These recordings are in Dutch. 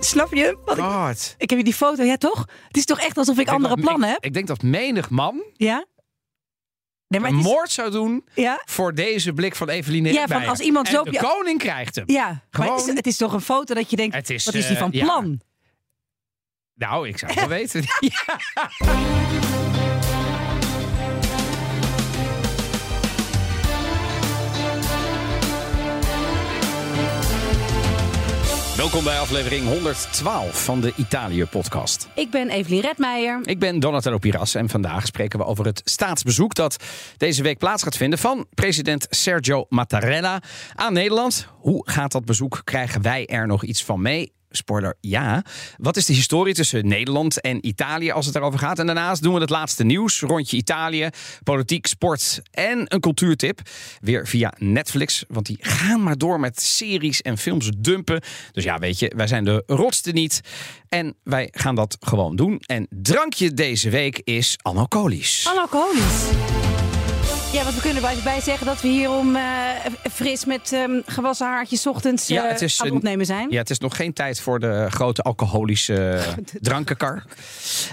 Snap je? Wat ik, God. ik heb je die foto, ja toch? Het is toch echt alsof ik andere dat- plannen ik- heb? Ik denk dat menig man Ja? Nee, maar een is, moord zou doen ja, voor deze blik van Eveline Ja, van als iemand en zo op de koning krijgt hem. ja. Maar het is, Gewoon- het is toch een foto dat je denkt, Het is, wat is die eh, van ja. plan? Nou, ik zou het wel weten. Ja. Welkom bij aflevering 112 van de Italië-podcast. Ik ben Evelien Redmeijer. Ik ben Donatello Piras en vandaag spreken we over het staatsbezoek dat deze week plaats gaat vinden van president Sergio Mattarella aan Nederland. Hoe gaat dat bezoek? Krijgen wij er nog iets van mee? Spoiler, ja. Wat is de historie tussen Nederland en Italië als het daarover gaat? En daarnaast doen we het laatste nieuws, rondje Italië, politiek, sport en een cultuurtip. Weer via Netflix, want die gaan maar door met series en films dumpen. Dus ja, weet je, wij zijn de rotste niet. En wij gaan dat gewoon doen. En drankje deze week is Alcoholisch. Alcoholisch. Ja, want we kunnen er even bij zeggen dat we hier om eh, fris met ehm, gewassen haartjes 's ochtends Ja, het is aan het opnemen zijn. Ja, het is nog geen tijd voor de grote alcoholische drankenkar.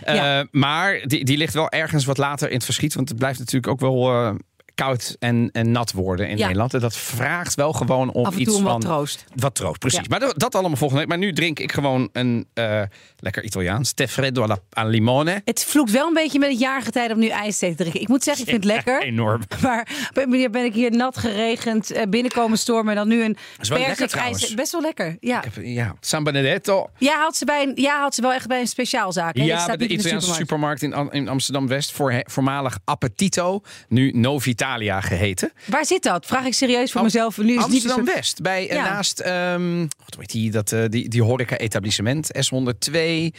Ja. Eh, maar die, die ligt wel ergens wat later in het verschiet. Want het blijft natuurlijk ook wel koud en, en nat worden in Ja. Nederland. En dat vraagt wel gewoon om Af en iets toe van... wat troost. Wat troost, precies. Ja. Maar dat, dat allemaal volgende week. Maar nu drink ik gewoon een eh, lekker Italiaans. Tè freddo alla, al limone. Het vloekt wel een beetje met het jaargetijde om nu ijsthee te drinken. Ik moet zeggen, ik vind het lekker. Enorm. Maar op een manier ben ik hier nat geregend eh, binnenkomen stormen en dan nu een persik ijs. Best wel lekker. Ja. Ik heb- Ja, San Benedetto. Ja, haalt ze, bij een, ja, haalt ze wel echt bij een speciaalzaak. Ja, staat bij de in Italiaanse supermarkt. supermarkt in, in Amsterdam-West. Voor, voormalig Appetito. Nu Novitalia geheten. Waar zit dat? Vraag ik serieus voor Am- mezelf. Nu is soort- Amsterdam-West. Bij, eh, Ja. naast, ehm wat weet die, dat, eh, die, die horeca-etablissement, S102.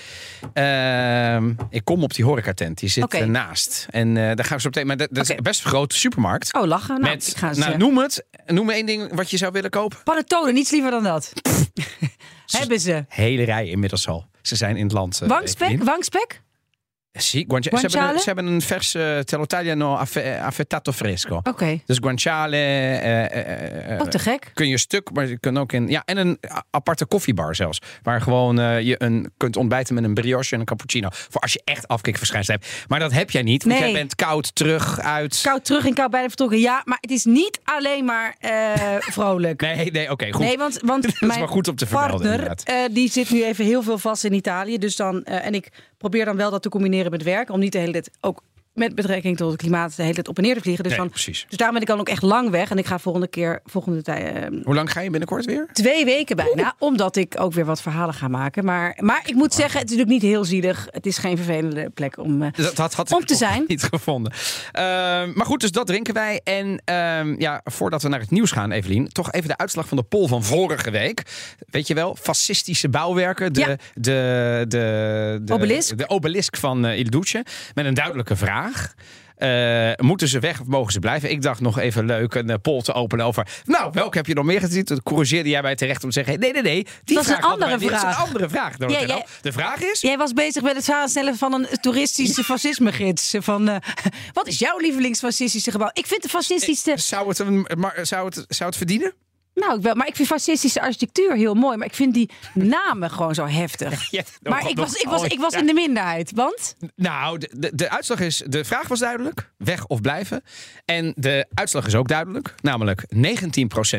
Ehm, ik kom op die horecatent, die zit Oké. ernaast. En eh, daar gaan we zo meteen. Maar dat, dat is best een grote supermarkt. Oh, lachen. Nou, met, ik ga eens, nou, eh, noem het. Noem me één ding wat je zou willen kopen. Panettone, niets liever dan dat. Hebben ze. Hele rij inmiddels al. Ze zijn in het land. eh, Wangspek? Wangspek? Sì, guancia- ze, hebben Guanciale? een, ze hebben een verse Tello Tagliano affe- affettato fresco. Oké. Dus guanciale. eh, eh, eh, Oh, te gek. kun je stuk, maar je kunt ook in. Ja, en een aparte koffiebar zelfs. Waar gewoon eh, je een, kunt ontbijten met een brioche en een cappuccino. Voor als je echt afkikverschijnsel hebt. Maar dat heb jij niet. Want Nee. jij bent koud terug uit. Koud terug en koud bijna vertrokken. Ja, maar het is niet alleen maar eh, vrolijk. Nee, nee, oké, goed. Nee, want, want Dat is mijn wel goed om te vermelden, partner, eh, die zit nu even heel veel vast in Italië. Dus dan, eh, en ik probeer dan wel dat te combineren met werk. Om niet de hele tijd ook met betrekking tot het klimaat de hele tijd op en neer te vliegen. Dus, Nee, dan, precies. dus daarom ben ik dan ook echt lang weg. En ik ga volgende keer, volgende tijd, eh, Hoe lang ga je binnenkort weer? twee weken bijna. Omdat ik ook weer wat verhalen ga maken. Maar, maar ik moet zeggen, het is natuurlijk niet heel zielig. Het is geen vervelende plek om... eh, Dat, dat had Om ik te zijn. niet gevonden. Ehm, maar goed, dus dat drinken wij. En ehm, ja, voordat we naar het nieuws gaan, Evelien, toch even de uitslag van de poll van vorige week. Weet je wel, fascistische bouwwerken. De, Ja. de, de, de, Obelisk. De obelisk van eh, Il Duce. Met een duidelijke vraag. Eh, moeten ze weg of mogen ze blijven? Ik dacht nog even leuk een eh, poll te openen over. Nou, welke heb je nog meer gezien? Toen corrigeerde jij mij terecht om te zeggen: nee, nee, nee. Die Dat is een vraag andere niet. Dat is vraag. een andere vraag. Jij- De vraag is: Jij was bezig met het samenstellen van een toeristische fascisme-gids. Van, eh, wat is jouw lievelingsfascistische gebouw? Ik vind de fascistische... zou het, een, zou, het, zou het verdienen? Nou, ik wel, maar ik vind fascistische architectuur heel mooi. Maar ik vind die namen gewoon zo heftig. Ja, Maar nog- ik was, ik was, ik was ja. in de minderheid. Want? Nou, de, de, de uitslag is. De vraag was duidelijk: weg of blijven. En de uitslag is ook duidelijk. Namelijk 19%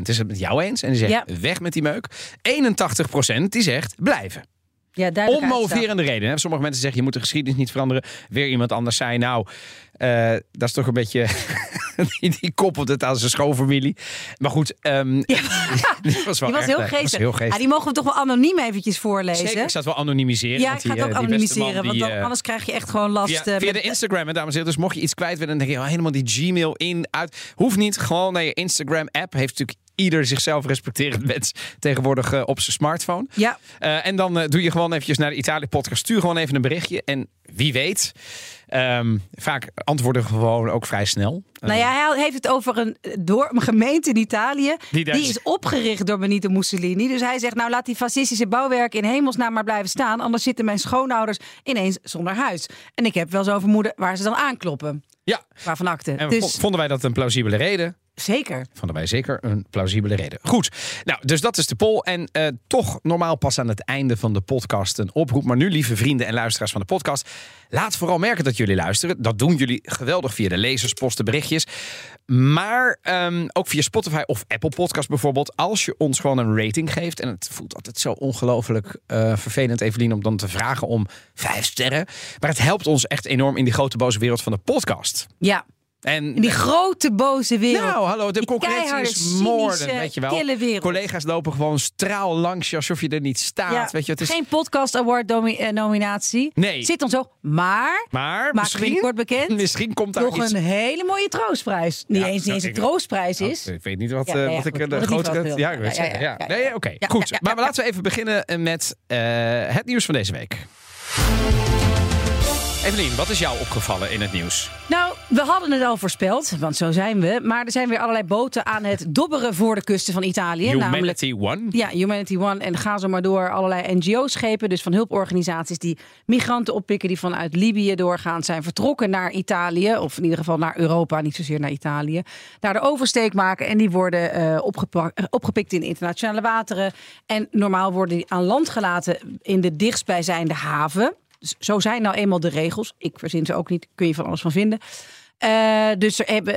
is het met jou eens. En die zegt Ja. weg met die meuk. 81% die zegt blijven. Ja, Onmoverende reden. Hè? Sommige mensen zeggen je moet de geschiedenis niet veranderen. Weer iemand anders zei. Nou, eh, dat is toch een beetje. die, die koppelt het aan zijn schoonfamilie. Maar goed, ehm die was wel Die was heel eh, geestig. heel Ah, geestig. die mogen we toch wel anoniem eventjes voorlezen? Zeker, ik zou het wel anonimiseren. ja, ik ga het ook eh, man, anonimiseren. Want dan, eh, anders krijg je echt gewoon last. Via, eh, via met- de Instagram, dames en heren. Dus mocht je iets kwijt willen, dan denk je oh, helemaal die Gmail in, uit. Hoeft niet. Gewoon naar je Instagram-app. Heeft natuurlijk ieder zichzelf respecterend mens tegenwoordig eh, op zijn smartphone. Ja, Eh, en dan eh, doe je gewoon eventjes naar de Italië-podcast. Stuur gewoon even een berichtje. En wie weet, ehm, vaak antwoorden gewoon ook vrij snel. nou ja, hij heeft het over een, door, een gemeente in Italië. Die is opgericht door Benito Mussolini. Dus hij zegt, nou laat die fascistische bouwwerken in hemelsnaam maar blijven staan. Anders zitten mijn schoonouders ineens zonder huis. En ik heb wel zo'n vermoeden waar ze dan aankloppen. Ja. Waarvan akte. En dus... vonden wij dat een plausibele reden? Zeker. Vonden wij zeker een plausibele reden. Goed, nou, dus dat is de poll. En uh, toch normaal pas aan het einde van de podcast een oproep. Maar nu, lieve vrienden en luisteraars van de podcast, laat vooral merken dat jullie luisteren. Dat doen jullie geweldig via de lezersposten, berichtjes. Maar um, ook via Spotify of Apple Podcast bijvoorbeeld. Als je ons gewoon een rating geeft. En het voelt altijd zo ongelooflijk uh, vervelend, Evelien, om dan te vragen om vijf sterren. Maar het helpt ons echt enorm in die grote boze wereld van de podcast. Ja, en, in die grote boze wereld. Nou, hallo, de concurrentie is moorden, weet je wel. Collega's lopen gewoon straal langs je alsof je er niet staat. weet je, het is... Geen podcast award eh, nominatie. Nee. Zit ons zo. Maar, maar misschien wordt bekend. Misschien komt daar nog iets... een hele mooie troostprijs. Niet eens, niet eens een troostprijs is. ik weet niet wat, uh, wat ik de grote. Ja, ja, ja, ja, Nee, oké. Goed. Maar laten we even beginnen met uh, het nieuws van deze week. Evelien, wat is jou opgevallen in het nieuws? Nou, we hadden het al voorspeld, want zo zijn we. Maar er zijn weer allerlei boten aan het dobberen voor de kusten van Italië. Humanity One? Ja, Humanity One. En ga zo maar door. Allerlei NGO-schepen, dus van hulporganisaties die migranten oppikken die vanuit Libië doorgaan, zijn vertrokken naar Italië. Of in ieder geval naar Europa, niet zozeer naar Italië. Daar de oversteek maken en die worden uh, opgepikt in internationale wateren. En normaal worden die aan land gelaten in de dichtstbijzijnde haven. Dus zo zijn nou eenmaal de regels. Ik verzin ze ook niet, kun je van alles van vinden. Uh, dus hebben,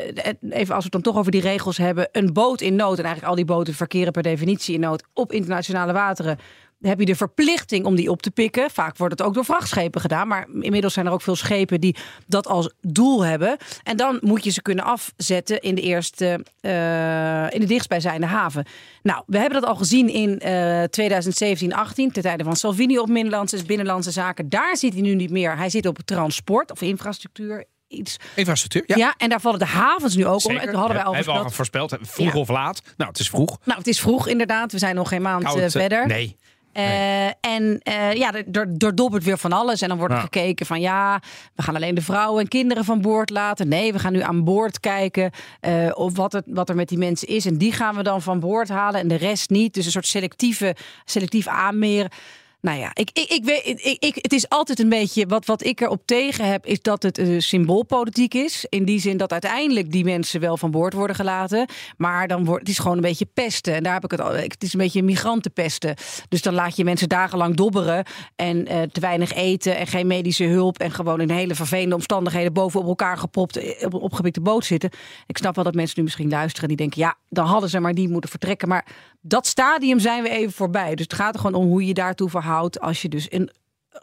even als we het dan toch over die regels hebben, een boot in nood, en eigenlijk al die boten verkeren per definitie in nood op internationale wateren, heb je de verplichting om die op te pikken. Vaak wordt het ook door vrachtschepen gedaan. Maar inmiddels zijn er ook veel schepen die dat als doel hebben. En dan moet je ze kunnen afzetten in de eerste, uh, in de dichtstbijzijnde haven. Nou, we hebben dat al gezien in uh, 2017, 18, ten tijde van Salvini op binnenlandse, binnenlandse zaken. Daar zit hij nu niet meer. Hij zit op transport of infrastructuur. Iets. Infrastructuur, ja. ja. En daar vallen de havens nu ook Zeker. om. Hadden wij al Hebben we al voorspeld. Vroeg of laat? Nou, het is vroeg. Nou, het is vroeg inderdaad. We zijn nog geen maand uh, verder. Nee. Uh, en uh, ja, er, er dobbert weer van alles. En dan wordt gekeken van ja, we gaan alleen de vrouwen en kinderen van boord laten. Nee, we gaan nu aan boord kijken uh, of wat, het, wat er met die mensen is. En die gaan we dan van boord halen en de rest niet. Dus een soort selectieve, selectief aanmeren. Nou ja, ik, ik, ik weet, ik, ik, het is altijd een beetje. Wat, wat ik erop tegen heb, is dat het uh, symboolpolitiek is. In die zin dat uiteindelijk die mensen wel van boord worden gelaten. Maar dan wordt het is gewoon een beetje pesten. En daar heb ik het al. Het is een beetje migrantenpesten. Dus dan laat je mensen dagenlang dobberen. En uh, te weinig eten en geen medische hulp. En gewoon in hele vervelende omstandigheden boven op elkaar gepopt. Eh, op een opgepikte boot zitten. Ik snap wel dat mensen nu misschien luisteren. Die denken, ja, dan hadden ze maar die moeten vertrekken. Maar dat stadium zijn we even voorbij. Dus het gaat er gewoon om hoe je daartoe verhoudt als je dus in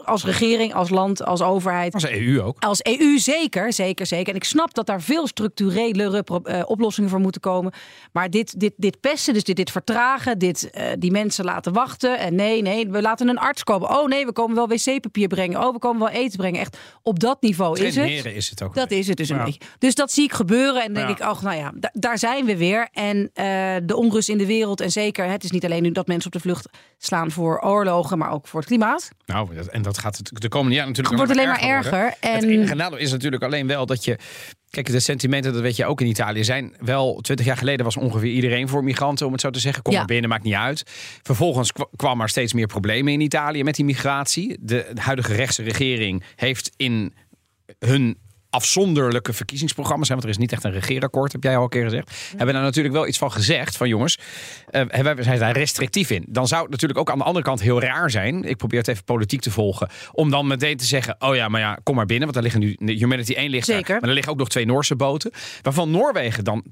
als regering, als land, als overheid. Als EU ook. Als EU zeker, zeker, zeker. En ik snap dat daar veel structurelere uh, oplossingen voor moeten komen. Maar dit, dit, dit pesten, dus dit, dit vertragen, dit, uh, die mensen laten wachten. En nee, nee, we laten een arts komen. Oh nee, we komen wel wc-papier brengen. Oh, we komen wel eten brengen. Echt op dat niveau is het. is het ook. Dat is het dus een beetje. Dus dat zie ik gebeuren. En denk ik, oh, nou ja, daar zijn we weer. En uh, de onrust in de wereld. En zeker, het is niet alleen nu dat mensen op de vlucht slaan voor oorlogen, maar ook voor het klimaat. Nou, en dat gaat de komende jaren natuurlijk het wordt alleen maar erger. erger. En... Het enige nadeel is natuurlijk alleen wel dat je Kijk, de sentimenten, dat weet je ook in Italië, zijn wel... Twintig jaar geleden was ongeveer iedereen voor migranten, om het zo te zeggen. Kom maar binnen, maakt niet uit. Vervolgens kwam er steeds meer problemen in Italië met die migratie. De, de huidige rechtse regering heeft in hun afzonderlijke verkiezingsprogramma's zijn, want er is niet echt een regeerakkoord, heb jij al een keer gezegd. Hebben daar natuurlijk wel iets van gezegd van jongens, uh, wij zijn daar restrictief in. Dan zou het natuurlijk ook aan de andere kant heel raar zijn. Ik probeer het even politiek te volgen, om dan meteen te zeggen: oh ja, maar ja, kom maar binnen, want daar liggen nu Humanity 1 ligt Zeker. Daar, maar er liggen ook nog twee Noorse boten, waarvan Noorwegen dan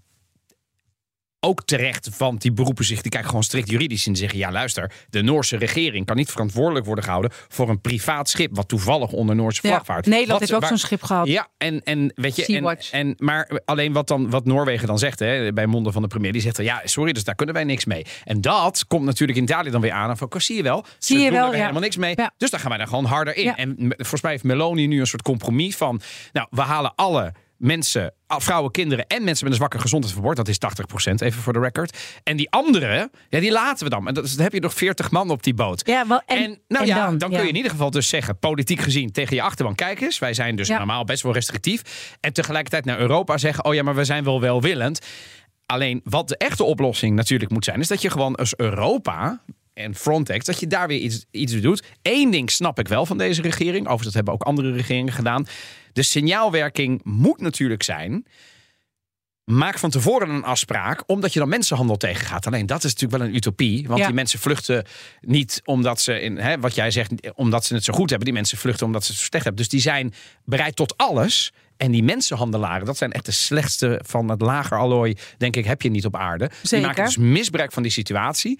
ook terecht, want die beroepen zich, die kijken gewoon strikt juridisch en zeggen: ja, luister, de Noorse regering kan niet verantwoordelijk worden gehouden voor een privaat schip wat toevallig onder Noorse vlag ja, vaart. Nederland heeft ook zo'n schip gehad. Ja, en, en weet je, en, en, maar alleen wat dan wat Noorwegen dan zegt, hè, bij monden van de premier, die zegt: ja, sorry, dus daar kunnen wij niks mee. En dat komt natuurlijk in Italië dan weer aan. Van, zie je wel, zie je wel, ja. helemaal niks mee. Ja. Dus dan gaan wij daar gewoon harder in. En volgens mij heeft Meloni nu een soort compromis van, nou, we halen alle mensen, vrouwen, kinderen en mensen met een zwakke gezondheid verboord. Dat is 80%, even voor de record. En die anderen, ja, die laten we dan. En dan heb je nog 40 man op die boot. Ja, wel, en, nou ja, dan, kun je in ieder geval dus zeggen, politiek gezien, tegen je achterban, kijk eens, wij zijn dus normaal best wel restrictief. En tegelijkertijd naar Europa zeggen, oh ja, maar we zijn wel welwillend. Alleen wat de echte oplossing natuurlijk moet zijn, is dat je gewoon als Europa en Frontex, dat je daar weer iets, iets doet. Eén ding snap ik wel van deze regering. Overigens, dat hebben ook andere regeringen gedaan. De signaalwerking moet natuurlijk zijn. Maak van tevoren een afspraak, omdat je dan mensenhandel tegengaat. Alleen dat is natuurlijk wel een utopie. Want Ja. die mensen vluchten niet omdat ze, in, hè, wat jij zegt, omdat ze het zo goed hebben. Die mensen vluchten omdat ze het zo slecht hebben. Dus die zijn bereid tot alles. En die mensenhandelaren, dat zijn echt de slechtste van het lager allooi, denk ik, heb je niet op aarde. Die Zeker. maken dus misbruik van die situatie.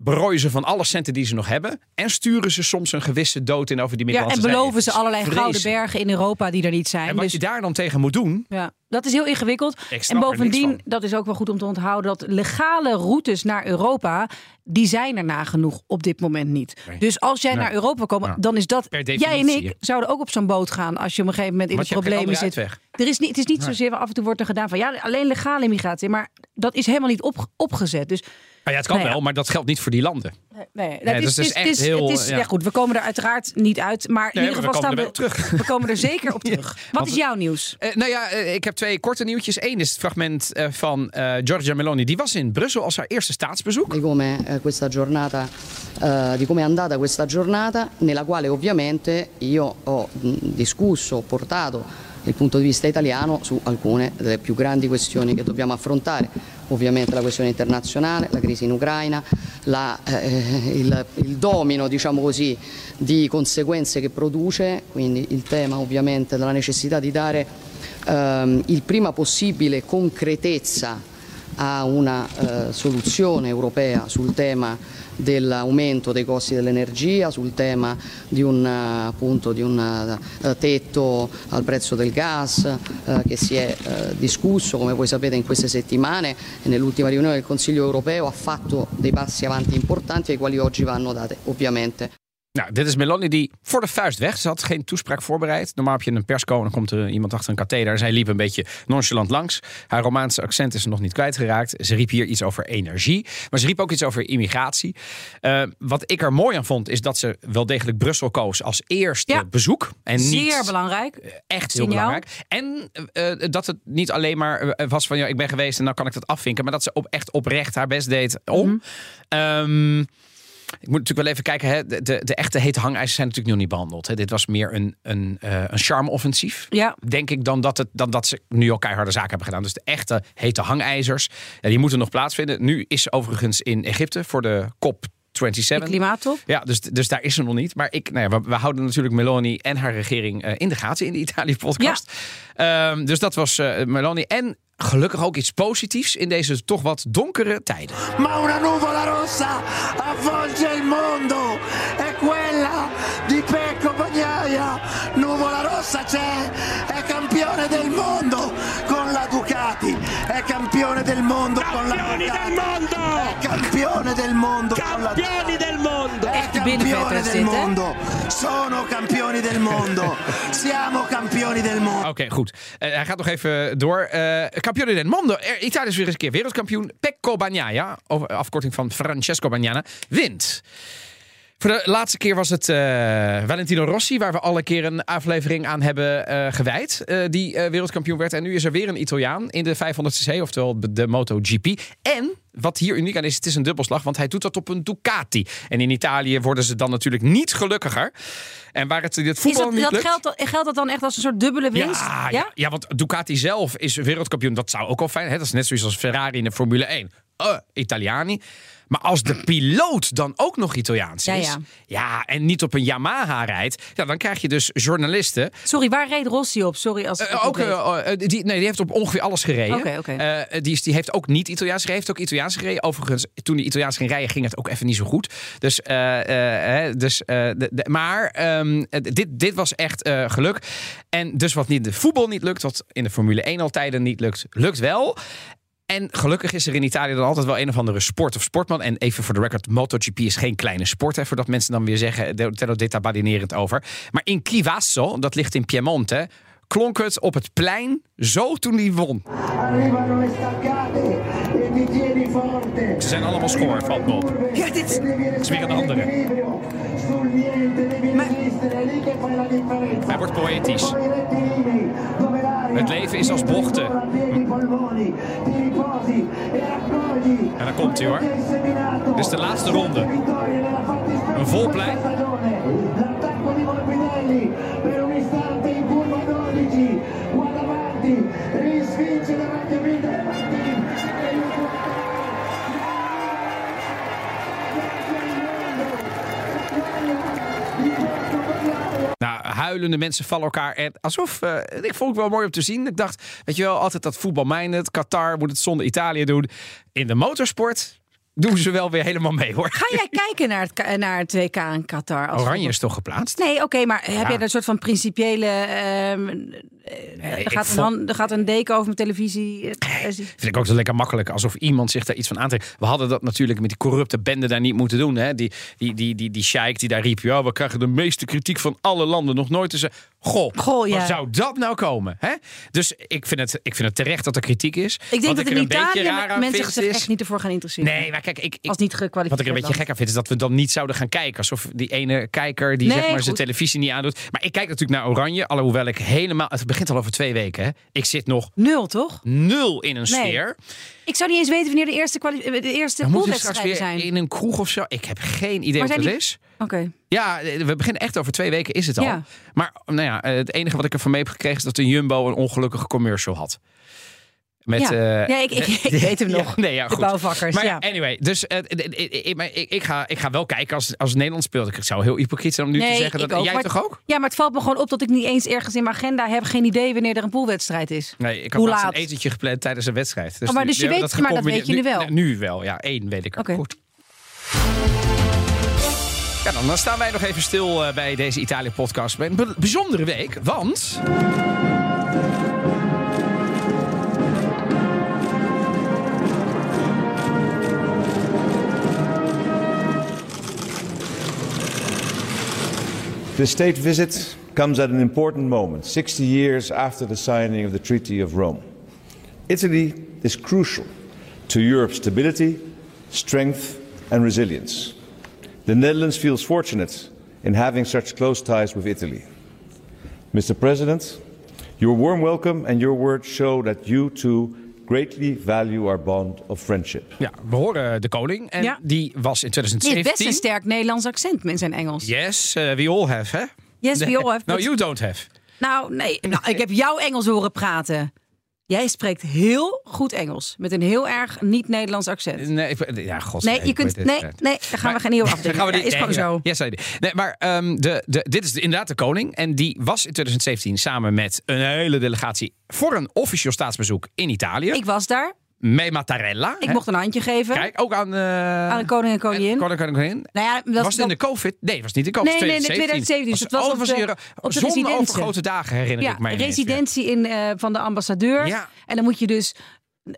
Berooien ze van alle centen die ze nog hebben. En sturen ze soms een gewisse dood in over die Ja, migranten. en beloven Het ze allerlei gouden bergen in Europa die er niet zijn. En wat Dus je daar dan tegen moet doen, ja, dat is heel ingewikkeld. En bovendien, dat is ook wel goed om te onthouden, dat legale routes naar Europa, die zijn er nagenoeg op dit moment niet. Nee. Dus als jij Nee. naar Europa komt, Ja. dan is dat. Jij en ik zouden ook op zo'n boot gaan als je op een gegeven moment in Want problemen andere zit. uitweg. Er is niet, het is niet zozeer, af en toe wordt er gedaan van ja, alleen legale immigratie. Maar dat is helemaal niet op, opgezet. Dus ja, het kan Nou ja. wel, maar dat geldt niet voor die landen. nee, dat dus is, het is het is, echt is, heel, is- ja. ja. goed, we komen er uiteraard niet uit. Maar in Nee, ieder geval we staan komen er we, terug. we komen er zeker op terug. Wat want- is jouw nieuws? Eh, nou ja, eh, ik heb twee korte nieuwtjes. Eén is het fragment eh, van eh, Giorgia Meloni. Die was in Brussel als haar eerste staatsbezoek. di come questa giornata di come è andata questa giornata nella quale ovviamente io ho discusso, ho portato il punto di vista italiano su alcune delle più grandi questioni che dobbiamo affrontare. Ovviamente la questione internazionale, la crisi in Ucraina, la, eh, il, il domino diciamo così, di conseguenze che produce, quindi il tema ovviamente della necessità di dare ehm, il prima possibile concretezza a una eh, soluzione europea sul tema dell'aumento dei costi dell'energia, sul tema di un, appunto, di un eh, tetto al prezzo del gas eh, che si è eh, discusso, come voi sapete, in queste settimane. E nell'ultima riunione del Consiglio europeo ha fatto dei passi avanti importanti ai quali oggi vanno date ovviamente Nou, dit is Meloni die voor de vuist weg. Ze had geen toespraak voorbereid. Normaal heb je een persco en dan komt er iemand achter een katheder. En zij liep een beetje nonchalant langs. Haar Romaanse accent is nog niet kwijtgeraakt. Ze riep hier iets over energie. Maar ze riep ook iets over immigratie. Eh, wat ik er mooi aan vond, is dat ze wel degelijk Brussel koos als eerste Ja. bezoek. En niet Zeer belangrijk. echt heel Signaal. belangrijk. En eh, dat het niet alleen maar eh, was van ja, ik ben geweest en dan kan ik dat afvinken. Maar dat ze op, echt oprecht haar best deed om. Mhm. Ehm, ik moet natuurlijk wel even kijken. Hè. De, de, de echte hete hangijzers zijn natuurlijk nog niet behandeld. Hè. Dit was meer een, een, eh, een charme-offensief. Ja. Denk ik dan dat, het, dan dat ze nu al keiharde zaken hebben gedaan. Dus de echte hete hangijzers. Ja, die moeten nog plaatsvinden. Nu is ze overigens in Egypte voor de COP. De 27. klimaattop. Ja, dus, dus daar is ze nog niet. Maar ik, nou ja, we, we houden natuurlijk Meloni en haar regering eh, in de gaten in de Italië-podcast. Ehm, dus dat was eh, Meloni. En gelukkig ook iets positiefs in deze toch wat donkere tijden. ma una nuvola rossa avvolge il mondo, è quella di Pecco Bagnaia, nuvola rossa c'è, è campione del mondo Ducati, è campione del mondo con la Campioni Ducati, del mondo! è campione del mondo con la Campioni del mondo! è campione del mondo, sono campioni del mondo, siamo campioni del mondo. Oké, goed. Eh, hij gaat nog even door. Eh Campione del Mondo. Er- Italië is weer eens een keer wereldkampioen. Pecco Bagnaia, of- afkorting van Francesco Bagnaia, wint. Voor de laatste keer was het eh, Valentino Rossi, waar we alle keer een aflevering aan hebben eh, gewijd. eh, die wereldkampioen werd. En nu is er weer een Italiaan in de 500cc, oftewel de MotoGP. En wat hier uniek aan is, het is een dubbelslag, want hij doet dat op een Ducati. En in Italië worden ze dan natuurlijk niet gelukkiger. En waar het het Is voetbal dat, niet dat lukt... geldt, dat- geldt dat dan echt als een soort dubbele winst? Ja, ja? ja, want Ducati zelf is wereldkampioen. Dat zou ook wel fijn. Hè? Dat is net zoiets als Ferrari in de Formule 1. Eh, Italiani. Maar als de piloot dan ook nog Italiaans is. ja. ja, en niet op een Yamaha rijdt. Ja, dan krijg je dus journalisten. Sorry, waar reed Rossi op? Sorry als ik het ook, eh, die, nee, die heeft op ongeveer alles gereden. Oké, oké. Eh, die, is, die heeft ook niet Italiaans gereden. Heeft ook Italiaans gereden. Overigens, toen hij Italiaans ging rijden, ging het ook even niet zo goed. Dus, hè, dus, de, de- maar ehm, eh, dit, dit was echt geluk. En dus wat niet de voetbal niet lukt, wat in de Formule 1 al tijden niet lukt, lukt wel. En gelukkig is er in Italië dan altijd wel een of andere sport of sportman. En even voor de record, MotoGP is geen kleine sport. Hè, voordat mensen dan weer zeggen, de- te dit daar badinerend over. Maar in Chivasso, dat ligt in Piemonte, klonk het op het plein zo toen hij won. E. Ze zijn allemaal schoor, valt op. Ja, dit is weer een andere. Hij wordt poëtisch. Het leven is als bochten. En dan komt hij hoor. Dit is de laatste ronde. Een vol plein. Huilende mensen vallen elkaar. En alsof, eh, ik vond het wel mooi om te zien. Ik dacht, weet je wel, altijd dat voetbalminded. Qatar moet het zonder Italië doen. In de motorsport doen ze wel weer helemaal mee hoor. Ga jij kijken naar het, K- naar het WK in Qatar? als Oranje is toch geplaatst? Nee, oké, maar heb jij een soort van principiële. ehm, Nee, er, ik gaat een hand, er gaat een deken over mijn televisie. eh, eh, Vind ik ook zo lekker makkelijk. Alsof iemand zich daar iets van aantrekt. We hadden dat natuurlijk met die corrupte bende daar niet moeten doen. Hè? Die, die, die, die, die sheik die daar riep. Ja, we krijgen de meeste kritiek van alle landen. Nog nooit eens. Goh, Goh, ja. waar zou dat nou komen? Hè? Dus ik vind, het, ik vind het terecht dat er kritiek is. Ik denk dat er in een beetje Italië mensen zich is- echt niet ervoor gaan interesseren. Nee, maar kijk, ik, ik, Als niet gekwalificeerd. wat ik een beetje gek aan vind, is dat we dan niet zouden gaan kijken. Alsof die ene kijker die Nee, zeg maar zijn televisie niet aandoet. Maar ik kijk natuurlijk naar Oranje. Alhoewel ik helemaal. Het begint al over twee weken. Hè? Ik zit nog Nul, toch? nul in een Nee. sfeer. Ik zou niet eens weten wanneer de eerste, eh, de eerste Dan poolwedstrijden zijn. in een kroeg of zo. Ik heb geen idee wat het die- is. Oké. Ja, we beginnen echt over twee weken is het al. Ja. Maar nou ja, het enige wat ik ervan mee heb gekregen is dat de Jumbo een ongelukkige commercial had. Met, Ja. eh, Ja, ik- ik- ik weet hem Ja, nog. nee, ja, De goed. bouwvakkers, Maar ja. anyway, dus maar ik, ik, ga, ik ga wel kijken als, als Nederland speelt. Ik zou heel hypocriet zijn om nu te zeggen dat ook. jij Maar- toch ook? Ja, maar het valt me gewoon op dat ik niet eens ergens in mijn agenda heb. Geen idee wanneer er een poolwedstrijd is. Nee, ik had Hoe laat? een etentje gepland tijdens een wedstrijd. Oh, maar nu- dus je ja, weet- maar dat weet je nu wel? Nu wel, ja. één weet ik al. Oké. Goed. Ja, dan, dan staan wij nog even stil eh, bij deze Italië-podcast. Een bijzondere week, want... This state visit comes at an important moment, 60 years after the signing of the Treaty of Rome. Italy is crucial to Europe's stability, strength, and resilience. The Netherlands feels fortunate in having such close ties with Italy. Mr. President, your warm welcome and your words show that you too greatly value our bond of friendship. Ja, we horen de koning. En Ja. die was in Die heeft 2017... best een sterk Nederlands accent in zijn Engels. Yes, eh, we all have, hè? Yes, we all have. No, you don't have. Nou, nee. Nou, ik heb jou Engels horen praten. Jij spreekt heel goed Engels. Met een heel erg niet-Nederlands accent. Nee, ik, ja, god. Nee, je kunt. Nee, nee, daar gaan we geen heel afdeling. gaan we Ja, die- is gewoon nee, zo. Ja, sorry. Nee, maar ehm, de, de, dit is inderdaad de koning. En die was in 2017 samen met een hele delegatie voor een officieel staatsbezoek in Italië. Ik was daar. Met Mattarella. Ik hè. mocht een handje geven Kijk, ook aan, eh aan de koning en koningin. Koning en koningin. Nou ja, dat, Was het in de COVID? Nee, was niet de COVID. Nee, nee, nee, 2017. Dus het was op was de- hier, op de residentie. over grote dagen herinner ja, ik mij. residentie in, eh, van de ambassadeur. Ja. En dan moet je dus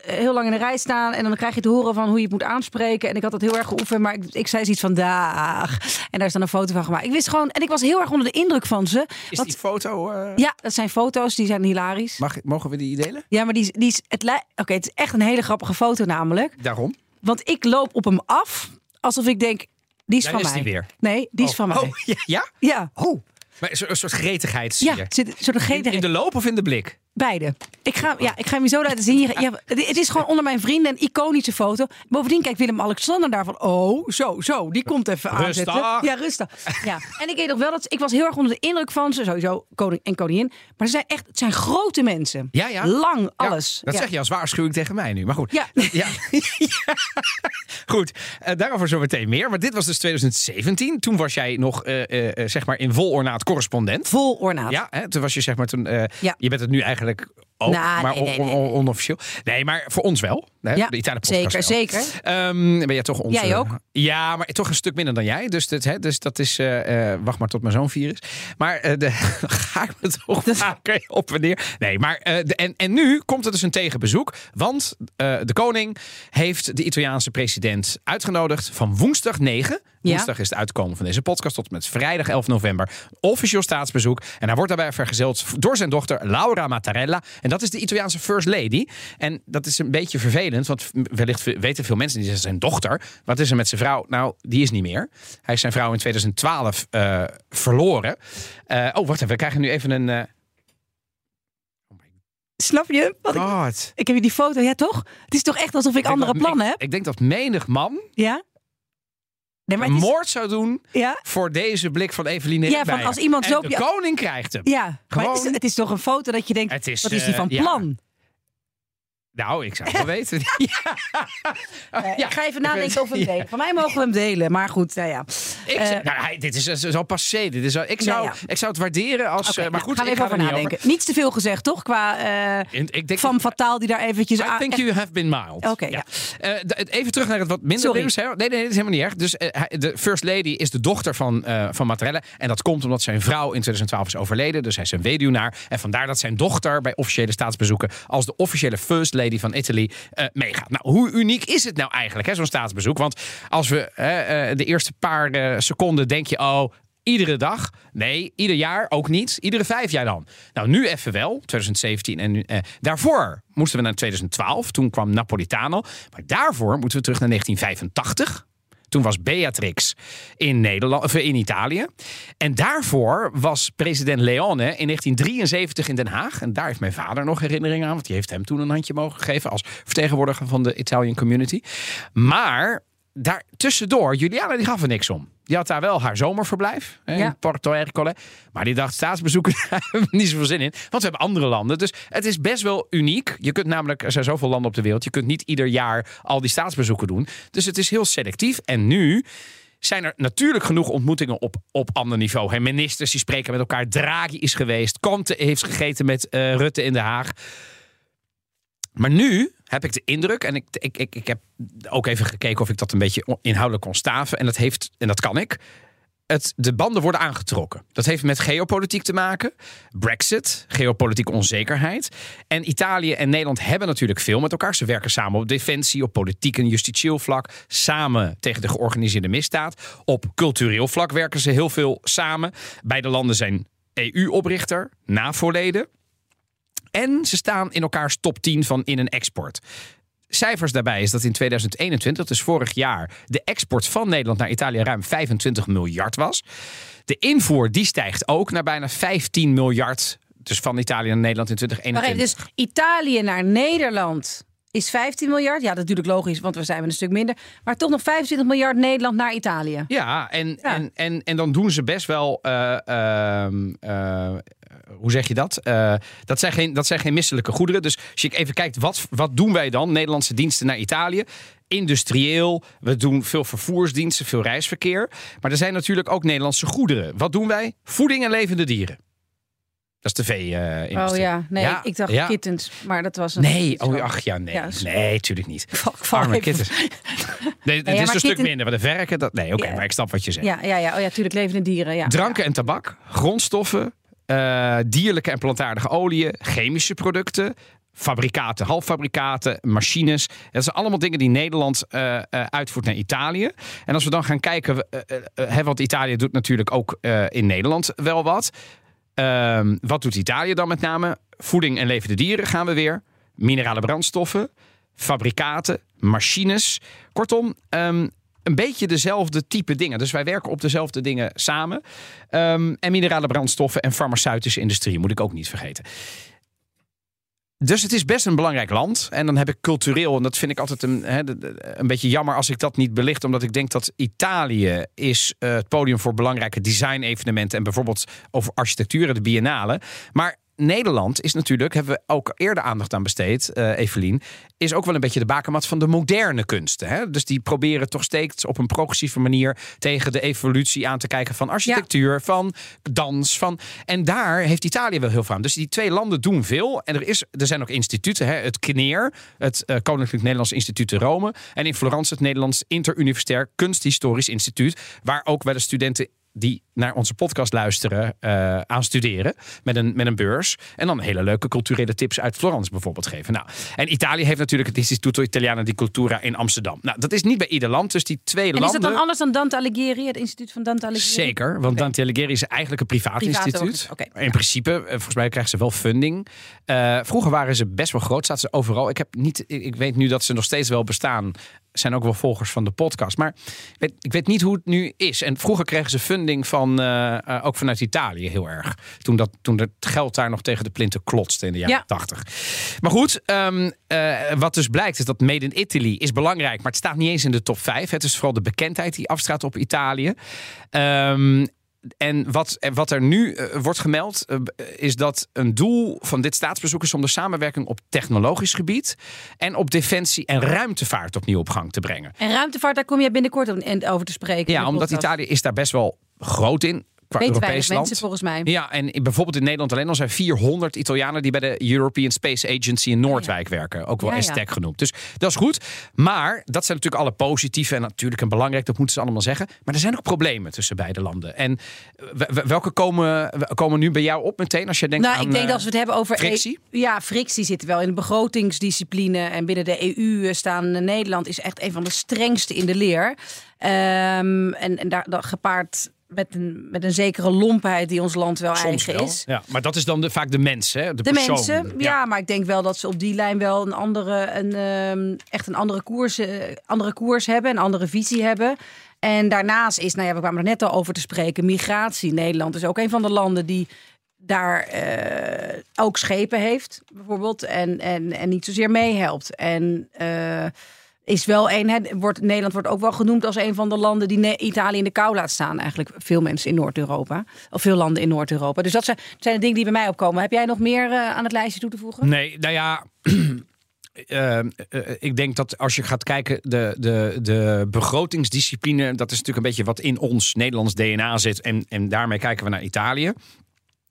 heel lang in de rij staan. En dan krijg je te horen van hoe je het moet aanspreken. En ik had dat heel erg geoefend. Maar ik, ik zei zoiets van dag. En daar is dan een foto van gemaakt. Ik wist gewoon. En ik was heel erg onder de indruk van ze. Is Want- die foto... eh, Ja, dat zijn foto's. Die zijn hilarisch. mag, mogen we die delen? Ja, maar die, die is. Het, Oké, het is echt een hele grappige foto namelijk. Daarom. Want ik loop op hem af. Alsof ik denk. Die is Daar van is mij. die weer. Nee, die is Oh, van mij. Oh, ja? ja? Ja. Oh. Maar een soort- gretigheid zie Ja, je. zit soort In, gretigheid. in de loop of in de blik? Beide. Ik ga, ja, ik ga hem zo laten zien. Ja, het is gewoon onder mijn vrienden een iconische foto. Bovendien kijkt Willem-Alexander daarvan. Oh, zo, zo. Die komt even Rustig. aanzetten. Ja, rustig. Ja. En ik weet nog wel dat ik was heel erg onder de indruk van ze. Sowieso koning en koningin. Maar ze zijn echt, het zijn grote mensen. Ja, ja. Lang, Ja, alles. dat Ja. zeg je als waarschuwing tegen mij nu. Maar goed. Ja. ja. Goed, eh, daarover zo meteen meer. Maar dit was dus 2017. Toen was jij nog eh, eh, zeg maar in vol ornaat correspondent. Vol ornaat. Ja, hè, toen was je zeg maar toen. eh, Ja. Je bent het nu eigenlijk ook, Nou, maar nee, nee, on- nee, on- nee. onofficieel. Nee, maar voor ons wel. Hè? Ja, de Italië podcast zeker, zeker. Ehm, ben jij toch. Jij ook? Ja, maar toch een stuk minder dan jij. Dus, dit, hè, dus dat is... eh, eh, wacht maar tot mijn zoon vier is. Maar eh, de, ga ik me toch vaker op en neer. Nee, maar... de, en, en nu komt er dus een tegenbezoek. Want de koning heeft de Italiaanse president uitgenodigd van woensdag 9... Ja. Woensdag is het uitkomen van deze podcast tot en met vrijdag 11 november. Officieel staatsbezoek. En hij wordt daarbij vergezeld door zijn dochter Laura Mattarella. En dat is de Italiaanse First Lady. En dat is een beetje vervelend, want wellicht weten veel mensen die zeggen zijn dochter. Wat is er met zijn vrouw? Nou, die is niet meer. Hij is zijn vrouw in 2012 eh, verloren. Eh, oh, wacht even. We krijgen nu even een. eh, Snap je? Wat ik, God. ik heb je die foto, ja toch? Het is toch echt alsof ik Ik andere plannen ik, heb? Ik denk dat menig man Ja? Nee, maar een is, moord zou doen ja? voor deze blik van Evelien Ja, van als iemand zo En de koning krijgt hem. Ja, maar het is, Gewoon- het is toch een foto dat je denkt, Het is, wat is die eh, van ja. Nou, ik zou het wel weten. ja. Eh, Ja, ik ga even nadenken over hem ja. delen. Van mij mogen we hem delen, maar goed, nou ja. Ik, Eh, nou, hij- dit is zo zo passé. Dit is, ik, zou, ja. ik zou het waarderen als... Oké, eh, maar nou, goed, gaan we ik even ga over er niet nadenken. Niets te veel gezegd, toch? Qua In- ik denk, van Fataal die daar eventjes I think you have been mild. Oké, ja. Even terug naar het wat minder nieuws. hè. Nee, nee, dat is helemaal niet erg. Dus de First Lady is de dochter van, van Mattarella. En dat komt omdat zijn vrouw in 2012 is overleden. Dus hij is een weduwnaar. En vandaar dat zijn dochter bij officiële staatsbezoeken... als de officiële First Lady van Italy eh, meegaat. Nou, hoe uniek is het nou eigenlijk, hè, zo'n staatsbezoek? Want als we eh, de eerste paar eh, seconden denk je... oh, Iedere dag? Nee, ieder jaar ook niet. Iedere vijf jaar dan. Nou, nu even wel, 2017. En eh, daarvoor moesten we naar 2012. Toen kwam Napolitano. Maar daarvoor moeten we terug naar 1985. Toen was Beatrix in, Nederland, of in Italië. En daarvoor was president Leone in 1973 in Den Haag. En daar heeft mijn vader nog herinneringen aan. Want die heeft hem toen een handje mogen geven als vertegenwoordiger van de Italian community. Maar daar tussendoor, Juliana die gaf er niks om. Die had daar wel haar zomerverblijf hè, Ja. in Porto Ercole. Maar die dacht, staatsbezoeken, daar hebben we niet zoveel zin in. Want we hebben andere landen. Dus het is best wel uniek. Je kunt namelijk, er zijn zoveel landen op de wereld. Je kunt niet ieder jaar al die staatsbezoeken doen. Dus het is heel selectief. En nu zijn er natuurlijk genoeg ontmoetingen op, op ander niveau. Hè, ministers die spreken met elkaar. Draghi is geweest. Conte heeft gegeten met eh, Rutte in Den Haag. Maar nu heb ik de indruk, en ik, ik, ik, ik heb ook even gekeken of ik dat een beetje inhoudelijk kon staven. En dat, heeft, en dat kan ik. Het, de banden worden aangetrokken. Dat heeft met geopolitiek te maken. Brexit, geopolitieke onzekerheid. En Italië en Nederland hebben natuurlijk veel met elkaar. Ze werken samen op defensie, op politiek en justitieel vlak. Samen tegen de georganiseerde misdaad. Op cultureel vlak werken ze heel veel samen. Beide landen zijn EU-oprichter, NAVO-leden. En ze staan in elkaars top 10 van in- en export. Cijfers daarbij is dat in 2021, dus vorig jaar, de export van Nederland naar Italië ruim 25 miljard was. De invoer die stijgt ook naar bijna 15 miljard. Dus van Italië naar Nederland in Maar 2021. even, dus Italië naar Nederland is 15 miljard. Ja, dat is natuurlijk logisch, want we zijn een stuk minder. Maar toch nog 25 miljard Nederland naar Italië. Ja, en, Ja. En, en, en dan doen ze best wel. eh, ehm, eh, hoe zeg je dat? Eh, dat, zijn geen, dat zijn geen misselijke goederen. Dus als je even kijkt, wat, wat doen wij dan? Nederlandse diensten naar Italië. Industrieel. We doen veel vervoersdiensten, veel reisverkeer. Maar er zijn natuurlijk ook Nederlandse goederen. Wat doen wij? Voeding en levende dieren. Dat is de vee-industrie. Oh ja, nee, Ja, ik dacht ja. kittens, maar dat was een... Nee, oh ach ja, nee. Ja, nee, tuurlijk niet. Val Arme even- kittens. Nee, het is een stuk minder. Maar de verken, dat... Nee, oké, maar ik snap wat je zegt. Ja, ja, ja, oh ja, tuurlijk levende dieren. Ja. Dranken en tabak, grondstoffen, eh, dierlijke en plantaardige oliën, chemische producten, fabrikaten, halffabrikaten, machines. Dat zijn allemaal dingen die Nederland eh, eh, uitvoert naar Italië. En als we dan gaan kijken, hè, want Italië doet natuurlijk ook in Nederland wel wat. Ehm, wat doet Italië dan met name? Voeding en levende dieren gaan we weer. Minerale brandstoffen, fabrikaten, machines. Kortom, ehm, een beetje dezelfde type dingen. Dus wij werken op dezelfde dingen samen. Ehm, en minerale brandstoffen en farmaceutische industrie moet ik ook niet vergeten. Dus het is best een belangrijk land. En dan heb ik cultureel, en dat vind ik altijd een, een beetje jammer als ik dat niet belicht. Omdat ik denk dat Italië is eh, het podium voor belangrijke design-evenementen. En bijvoorbeeld over architectuur de biennale. Maar Nederland is natuurlijk, hebben we ook eerder aandacht aan besteed, eh Evelien, is ook wel een beetje de bakermat van de moderne kunsten. Hè? Dus die proberen toch steeds op een progressieve manier tegen de evolutie aan te kijken van architectuur, van dans. Van... En daar heeft Italië wel heel veel aan. Dus die twee landen doen veel. En er, is, er zijn ook instituten, hè? het KNEER, het eh, Koninklijk Nederlands Instituut te Rome. En in Florence het Nederlands Interuniversitair Kunsthistorisch Instituut, waar ook wel de studenten die naar onze podcast luisteren eh, aan studeren met een, met een beurs. En dan hele leuke culturele tips uit Florence bijvoorbeeld geven. Nou, en Italië heeft natuurlijk het Istituto Italiano di Cultura in Amsterdam. Nou, dat is niet bij ieder land. Dus die twee En is landen... dat dan anders dan Dante Alighieri, het instituut van Dante Alighieri? Zeker, want Dante Alighieri is eigenlijk een privaat instituut. In principe, eh, volgens mij krijgen ze wel funding. Eh, vroeger waren ze best wel groot, zaten ze overal. Ik, heb niet, ik weet nu dat ze nog steeds wel bestaan. Zijn ook wel volgers van de podcast. Maar ik weet, ik weet niet hoe het nu is. En vroeger kregen ze funding van, eh, eh, ook vanuit Italië heel erg. Toen, dat, toen het geld daar nog tegen de plinten klotste in de jaren Ja. 80. Maar goed, ehm, eh, wat dus blijkt is dat Made in Italy is belangrijk. Maar het staat niet eens in de top 5. Het is vooral de bekendheid die afstraat op Italië. Ehm, en wat, wat er nu eh, wordt gemeld, eh, is dat een doel van dit staatsbezoek is om de samenwerking op technologisch gebied en op defensie en ruimtevaart opnieuw op gang te brengen. En ruimtevaart, daar kom je binnenkort over te spreken. Ja, omdat. Italië is daar best wel groot in. Qua Europees weinig land. mensen volgens mij. Ja, en bijvoorbeeld in Nederland alleen al zijn 400 Italianen die bij de European Space Agency in Noordwijk werken. Ook wel Ja. ESTEC genoemd. Dus dat is goed. Maar dat zijn natuurlijk alle positieve en natuurlijk en belangrijk, dat moeten ze allemaal zeggen. Maar er zijn ook problemen tussen beide landen. En w- welke komen, komen nu bij jou op meteen als je denkt Nou, aan... ik denk dat eh, als we het hebben over. frictie? E- ja, frictie zit wel in de begrotingsdiscipline. En binnen de EU staan eh, Nederland is echt een van de strengste in de leer. Ehm, en, en daar dat gepaard met een, met een zekere lompheid die ons land wel soms eigen wel. is. Ja, maar dat is dan de, vaak de mens, hè? De, De persoon. mensen, ja. maar ik denk wel dat ze op die lijn wel een andere, een, ehm, echt een andere koers, eh, andere koers hebben, een andere visie hebben. En daarnaast is, nou ja, we kwamen er net al over te spreken, migratie. Nederland is ook een van de landen die daar eh, ook schepen heeft, bijvoorbeeld, en, en, en niet zozeer meehelpt. En eh, is wel een, hè, wordt, Nederland wordt ook wel genoemd als een van de landen die Italië in de kou laat staan. Eigenlijk veel mensen in Noord-Europa, of veel landen in Noord-Europa. Dus dat zijn, zijn de dingen die bij mij opkomen. Heb jij nog meer eh, aan het lijstje toe te voegen? Nee, nou ja. eh, eh, ik denk dat als je gaat kijken, de, de, de begrotingsdiscipline, dat is natuurlijk een beetje wat in ons Nederlands DNA zit. En, en daarmee kijken we naar Italië.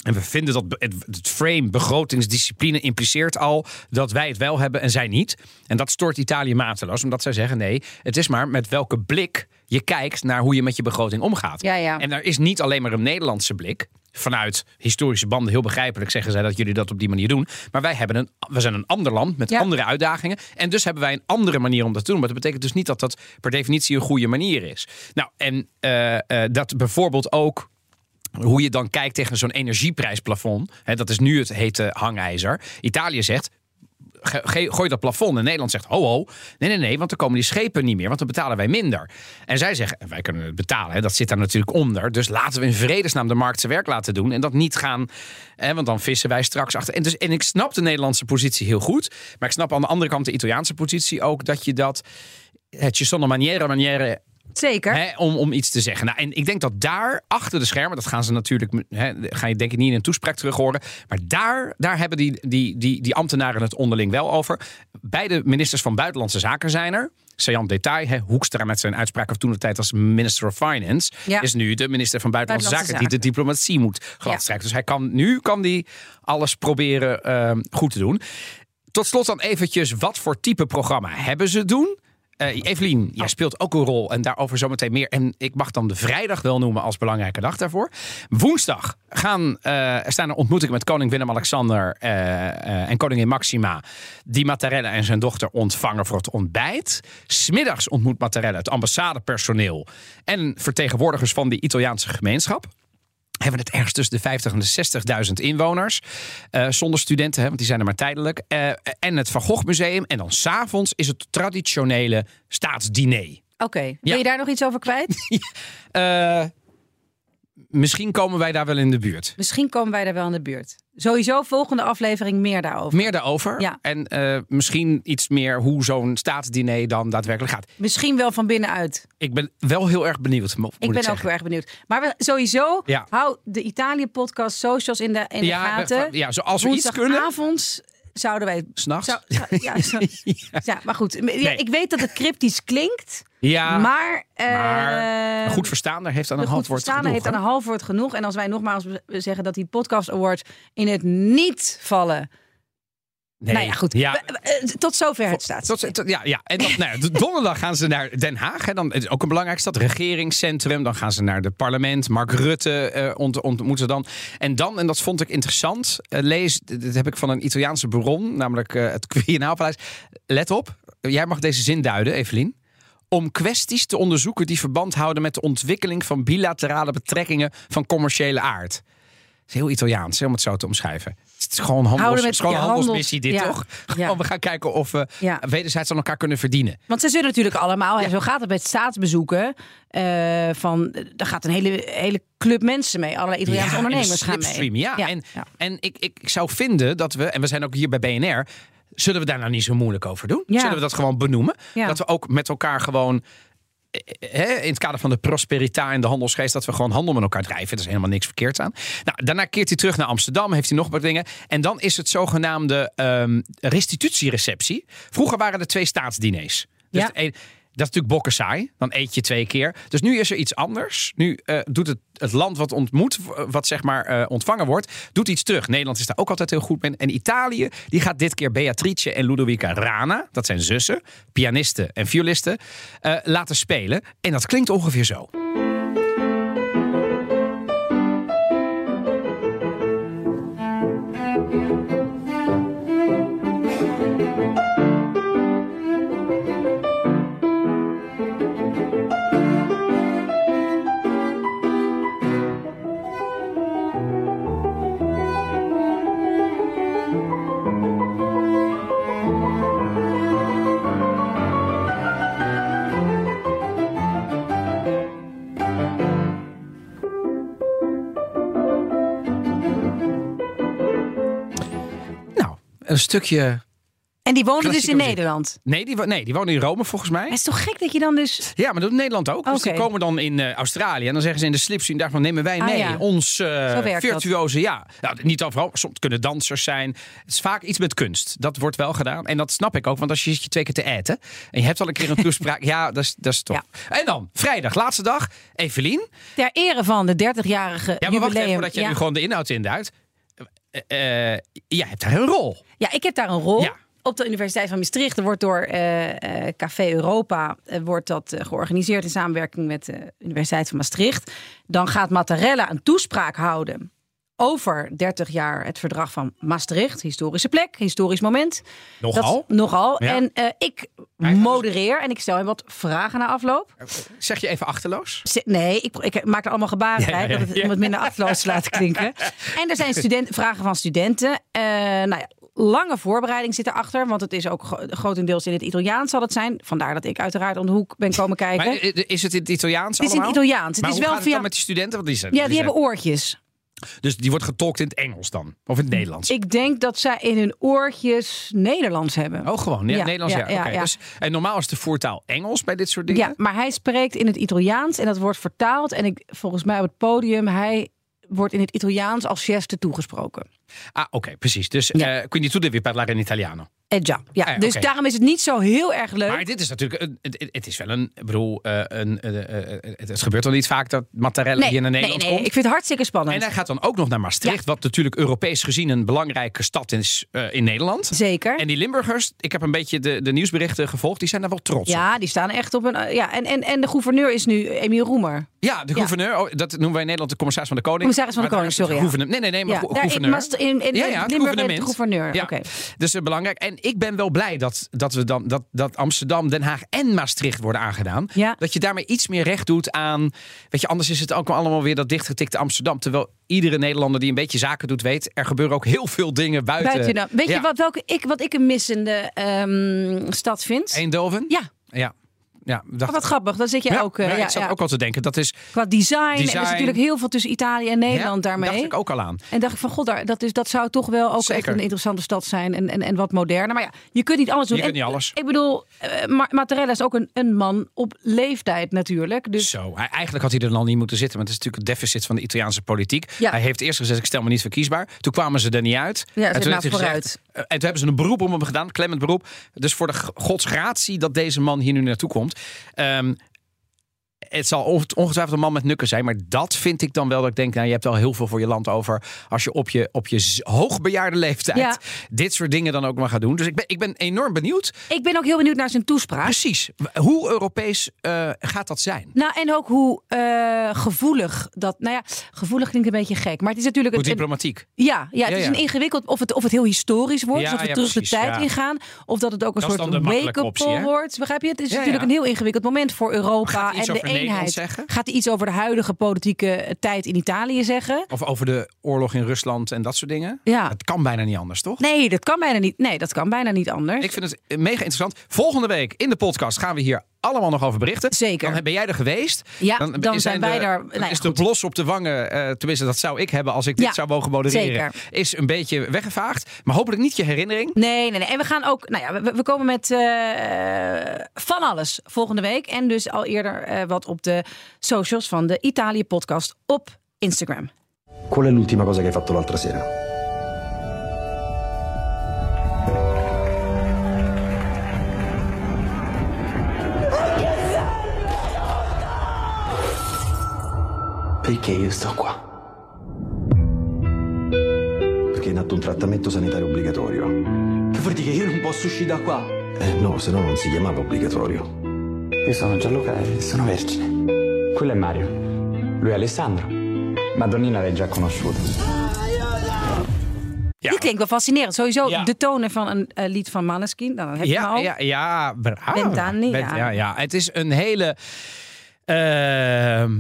En we vinden dat het, frame begrotingsdiscipline impliceert al dat wij het wel hebben en zij niet. En dat stoort Italië mateloos, omdat zij zeggen: nee, het is maar met welke blik je kijkt naar hoe je met je begroting omgaat. Ja, ja. En er is niet alleen maar een Nederlandse blik. Vanuit historische banden heel begrijpelijk zeggen zij dat jullie dat op die manier doen. Maar wij hebben een, we zijn een ander land met Ja. andere uitdagingen. En dus hebben wij een andere manier om dat te doen. Maar dat betekent dus niet dat dat per definitie een goede manier is. Nou, en eh, eh, dat bijvoorbeeld ook hoe je dan kijkt tegen zo'n energieprijsplafond. Hè, dat is nu het hete hangijzer. Italië zegt. Gooi dat plafond. En Nederland zegt: ho, ho. Nee, nee, nee, want dan komen die schepen niet meer, want dan betalen wij minder. En zij zeggen: wij kunnen het betalen, hè, dat zit daar natuurlijk onder. Dus laten we in vredesnaam de markt zijn werk laten doen. En dat niet gaan, hè, want dan vissen wij straks achter. En, dus, en ik snap de Nederlandse positie heel goed. Maar ik snap aan de andere kant de Italiaanse positie ook dat je dat. Het je zonder manière, manière Zeker. Hè, om, om iets te zeggen. Nou, en ik denk dat daar achter de schermen, dat gaan ze natuurlijk, hè, ga je denk ik niet in een toespraak terug horen. Maar daar, daar hebben die, die, die, die ambtenaren het onderling wel over. Beide ministers van Buitenlandse Zaken zijn er. Sajan Detail, hè, Hoekstra met zijn uitspraak of toen de tijd als minister of Finance, Ja. is nu de minister van Buitenlandse, Buitenlandse Zaken, die de diplomatie moet gladstrijken. Dus hij kan, nu kan die alles proberen ehm, goed te doen. Tot slot dan eventjes, wat voor type programma hebben ze doen? Eh Evelien, jij speelt ook een rol en daarover zometeen meer. En ik mag dan de vrijdag wel noemen als belangrijke dag daarvoor. Woensdag gaan, er staan er ontmoetingen met koning Willem-Alexander eh, en koningin Maxima. Die Mattarella en zijn dochter ontvangen voor het ontbijt. Smiddags ontmoet Mattarella het ambassadepersoneel en vertegenwoordigers van de Italiaanse gemeenschap hebben het ergens tussen de 50 en de 60.000 inwoners. Eh, zonder studenten, hè, want die zijn er maar tijdelijk. Eh, en het Van Gogh Museum. En dan s'avonds is het traditionele staatsdiner. Oké. Wil je daar nog iets over kwijt? Eh, misschien komen wij daar wel in de buurt. Misschien komen wij daar wel in de buurt. Sowieso volgende aflevering meer daarover. Meer daarover. Ja. En eh, misschien iets meer hoe zo'n staatsdiner dan daadwerkelijk gaat. Misschien wel van binnenuit. Ik ben wel heel erg benieuwd. Moet Ik ben ook heel erg benieuwd. Maar we, sowieso, Ja. hou de Italië-podcast socials in de, in de Ja, gaten. we- ja, zoals we iets kunnen. Woensdagavonds zouden wij... S'nachts? zou- ja, zo- ja, maar goed. Ja, Nee. Ik weet dat het cryptisch klinkt. Ja, maar... maar een goed verstaander heeft aan een half woord genoeg, heeft aan een half woord genoeg. En als wij nogmaals zeggen dat die podcast awards in het niet vallen. Nee. Nou ja, goed. Ja, eh, tot zover het staat. Tot, tot- ja, ja, en dan, nou ja, donderdag gaan ze naar Den Haag. Hè, dan het is ook een belangrijke stad, regeringscentrum. Dan gaan ze naar het parlement. Mark Rutte eh, ont, ontmoeten dan. En dan, en dat vond ik interessant, eh, lees, dit heb ik van een Italiaanse bron, namelijk eh, het Quirinaalpaleis. Let op, jij mag deze zin duiden, Evelien. Om kwesties te onderzoeken die verband houden met de ontwikkeling van bilaterale betrekkingen van commerciële aard. Is heel Italiaans, hè, om het zo te omschrijven. Het is gewoon, handels, met- gewoon ja, handelsmissie dit, toch? ja. We gaan kijken of we wederzijds aan elkaar kunnen verdienen. Want ze zullen natuurlijk allemaal, en zo gaat het met staatsbezoeken, eh, van, daar gaat een hele, hele club mensen mee. Allerlei Italiaanse ondernemers gaan mee. Ja, en, en ik, ik, ik zou vinden dat we, en we zijn ook hier bij BNR, zullen we daar nou niet zo moeilijk over doen? Ja. Zullen we dat gewoon benoemen? Ja. Dat we ook met elkaar gewoon, hè, in het kader van de prosperiteit en de handelsgeest, dat we gewoon handel met elkaar drijven. Er is helemaal niks verkeerd aan. Nou, daarna keert hij terug naar Amsterdam, heeft hij nog wat dingen. En dan is het zogenaamde ehm, restitutiereceptie. Vroeger waren er twee staatsdiners. Dus Ja. een- dat is natuurlijk bokken saai. Dan eet je twee keer. Dus nu is er iets anders. Nu eh, doet het, het land wat ontmoet, wat zeg maar eh, ontvangen wordt, doet iets terug. Nederland is daar ook altijd heel goed mee. En Italië, die gaat dit keer Beatrice en Ludovica Rana, dat zijn zussen, pianisten en violisten, eh, laten spelen. En dat klinkt ongeveer zo. Stukje. En die wonen dus in muziek. Nederland. Nee, die, nee, die wonen in Rome volgens mij. Het is toch gek dat je dan dus... Ja, maar dat doet Nederland ook. Dus die Oké. komen dan in eh, Australië en dan zeggen ze in de slipstream daarvan nemen wij Ah, mee. ja. Ons eh, dat. virtuoze, ja. Nou, niet overal, soms kunnen dansers zijn. Het is vaak iets met kunst. Dat wordt wel gedaan. En dat snap ik ook, want als je zit je twee keer te eten en je hebt al een keer een toespraak, ja, dat is, dat is top. En dan, vrijdag, laatste dag, Evelien. Ter ere van de 30-jarige Ja, maar wacht even voordat je ja. nu gewoon de inhoud induidt. Eh, eh, jij hebt daar een rol. Ja, ik heb daar een rol. Ja. Op de Universiteit van Maastricht Er wordt door eh, Café Europa wordt dat georganiseerd in samenwerking met de Universiteit van Maastricht. Dan gaat Mattarella een toespraak houden over 30 jaar het verdrag van Maastricht. Historische plek, historisch moment. Nogal. Dat, nogal. Ja. En eh, ik modereer en ik stel hem wat vragen na afloop. Zeg je even achterloos? Z- Nee, ik, ik maak er allemaal gebaren bij, ja, dat het, ja. om het minder achteloos te laten klinken. En er zijn studenten, vragen van studenten. Eh, nou ja, lange voorbereiding zit erachter, want het is ook gro- grotendeels in het Italiaans zal het zijn. Vandaar dat ik uiteraard om de hoek ben komen kijken. Maar eh, is het in het Italiaans het is in het allemaal? Italiaans. Het Maar is hoe wel gaat het via. dan met die studenten? Want die zijn, ja, die hebben oortjes. Dus die wordt getolkt in het Engels dan? Of in het Nederlands? Ik denk dat zij in hun oortjes Nederlands hebben. Oh, gewoon. Ja, Ja, Nederlands, ja. ja. Dus, en normaal is de voertaal Engels bij dit soort dingen? Ja, maar hij spreekt in het Italiaans en dat wordt vertaald. En ik, volgens mij op het podium, hij wordt in het Italiaans als geste toegesproken. Ah, oké, precies. Dus Ja. eh, quindi tu devi parlare in italiano. Eh, ja, ja. Ah, ja, dus daarom is het niet zo heel erg leuk. Maar dit is natuurlijk, een, het, het is wel een, ik bedoel, eh, een, eh, het, het gebeurt wel niet vaak dat Mattarella hier naar Nederland nee, nee, komt. ik vind het hartstikke spannend. En hij gaat dan ook nog naar Maastricht, wat natuurlijk Europees gezien een belangrijke stad is in Nederland. Zeker. En die Limburgers, ik heb een beetje de, de nieuwsberichten gevolgd, die zijn daar wel trots op. ja, die staan echt op een. Ja, en, en, en de gouverneur is nu Emiel Roemer. Ja, de gouverneur, oh, dat noemen wij in Nederland de commissaris van de koning. Commissaris van de Koning, sorry, ja. gouverneur- Nee, nee, nee, maar Ja, in gouverneur. In- in- ja, in ja, Limburg de gouverneur, Ja. oké. Dus belangrijk. En ik ben wel blij dat, dat, we dan, dat, dat Amsterdam, Den Haag en Maastricht worden aangedaan. Ja. Dat je daarmee iets meer recht doet aan... Weet je, anders is het ook allemaal weer dat dichtgetikte Amsterdam. Terwijl iedere Nederlander die een beetje zaken doet weet... er gebeuren ook heel veel dingen buiten. Buiten dan. Weet Ja. je wat, welke ik, wat ik een missende ehm, stad vind? Eindhoven? Ja, Ja. Ja dacht, wat grappig. Dan zit je ja, ook. eh, ja, ja, ik zat ja. ook al te denken. Dat is, Qua design. Er is natuurlijk heel veel tussen Italië en Nederland ja, daarmee. dacht ik ook al aan. En dacht ik van god, daar, dat, is, dat zou toch wel ook echt een interessante stad zijn. En, en, en wat moderner. Maar ja, je kunt niet alles doen. Je kunt En, niet alles. Ik bedoel, Ma- Mattarella is ook een, een man op leeftijd natuurlijk. Dus Zo, hij, eigenlijk had hij er dan niet moeten zitten. Want het is natuurlijk het deficit van de Italiaanse politiek. Ja. Hij heeft eerst gezegd, ik stel me niet verkiesbaar. Toen kwamen ze er niet uit. Ja, en, toen heeft hij vooruit. gezegd, eh, en toen hebben ze een beroep om hem gedaan, klemmend beroep. Dus voor de godsgratie dat deze man hier nu naartoe komt. Ehm, het zal onge- ongetwijfeld een man met nukken zijn. Maar dat vind ik dan wel dat ik denk, nou, je hebt wel heel veel voor je land over. Als je op je, op je hoogbejaarde leeftijd Ja. dit soort dingen dan ook maar gaat doen. Dus ik ben, ik ben enorm benieuwd. ik ben ook heel benieuwd naar zijn toespraak. Precies. Hoe Europees eh, gaat dat zijn? Nou, en ook hoe eh, gevoelig dat. Nou ja, gevoelig klinkt een beetje gek. Maar het is natuurlijk. Hoe een- een- diplomatiek? ja, ja, het Ja, is een ingewikkeld. Of het, of het heel historisch wordt. Dus dat we terug precies, de tijd ingaan. Of dat het ook een Dat soort wake-up call wordt. Begrijp je? Het is natuurlijk een heel ingewikkeld moment voor Europa. En de eenheid. Gaat hij iets over de huidige politieke tijd in Italië zeggen? Of over de oorlog in Rusland en dat soort dingen? Ja. Het kan bijna niet anders, toch? Nee, dat kan bijna niet. Nee, dat kan bijna niet anders. Ik vind het mega interessant. Volgende week in de podcast gaan we hier allemaal nog over berichten. Zeker. Dan ben jij er geweest. Ja, dan zijn wij de, daar- nou ja, is de blos op de wangen, eh, tenminste dat zou ik hebben als ik dit Ja, zou mogen modereren, zeker. is een beetje weggevaagd. Maar hopelijk niet je herinnering. Nee, nee, nee. En we gaan ook, nou ja, we, we komen met eh, van alles volgende week. En dus al eerder eh, wat op de socials van de Italië podcast op Instagram. Qual è l'ultima cosa che hai fatto l'altra sera? Perché io sto qua? Perché è in atto un trattamento sanitario obbligatorio. Che vuol dire che io non posso uscire da qua? Eh no, se no non si chiamava obbligatorio. Io sono Gianluca e sono vergine. Quello è Mario. Lui è Alessandro. Madonnina l'hai già conosciuto. Ja. Dit klinkt wel fascinerend. Sowieso Ja. de tonen van een eh, lied van Maneskin. Nou, dan heb je Ja, al. ja, ja, bravo. Vent'anni, Vent- ja. ja, ja. Het is een hele ehm,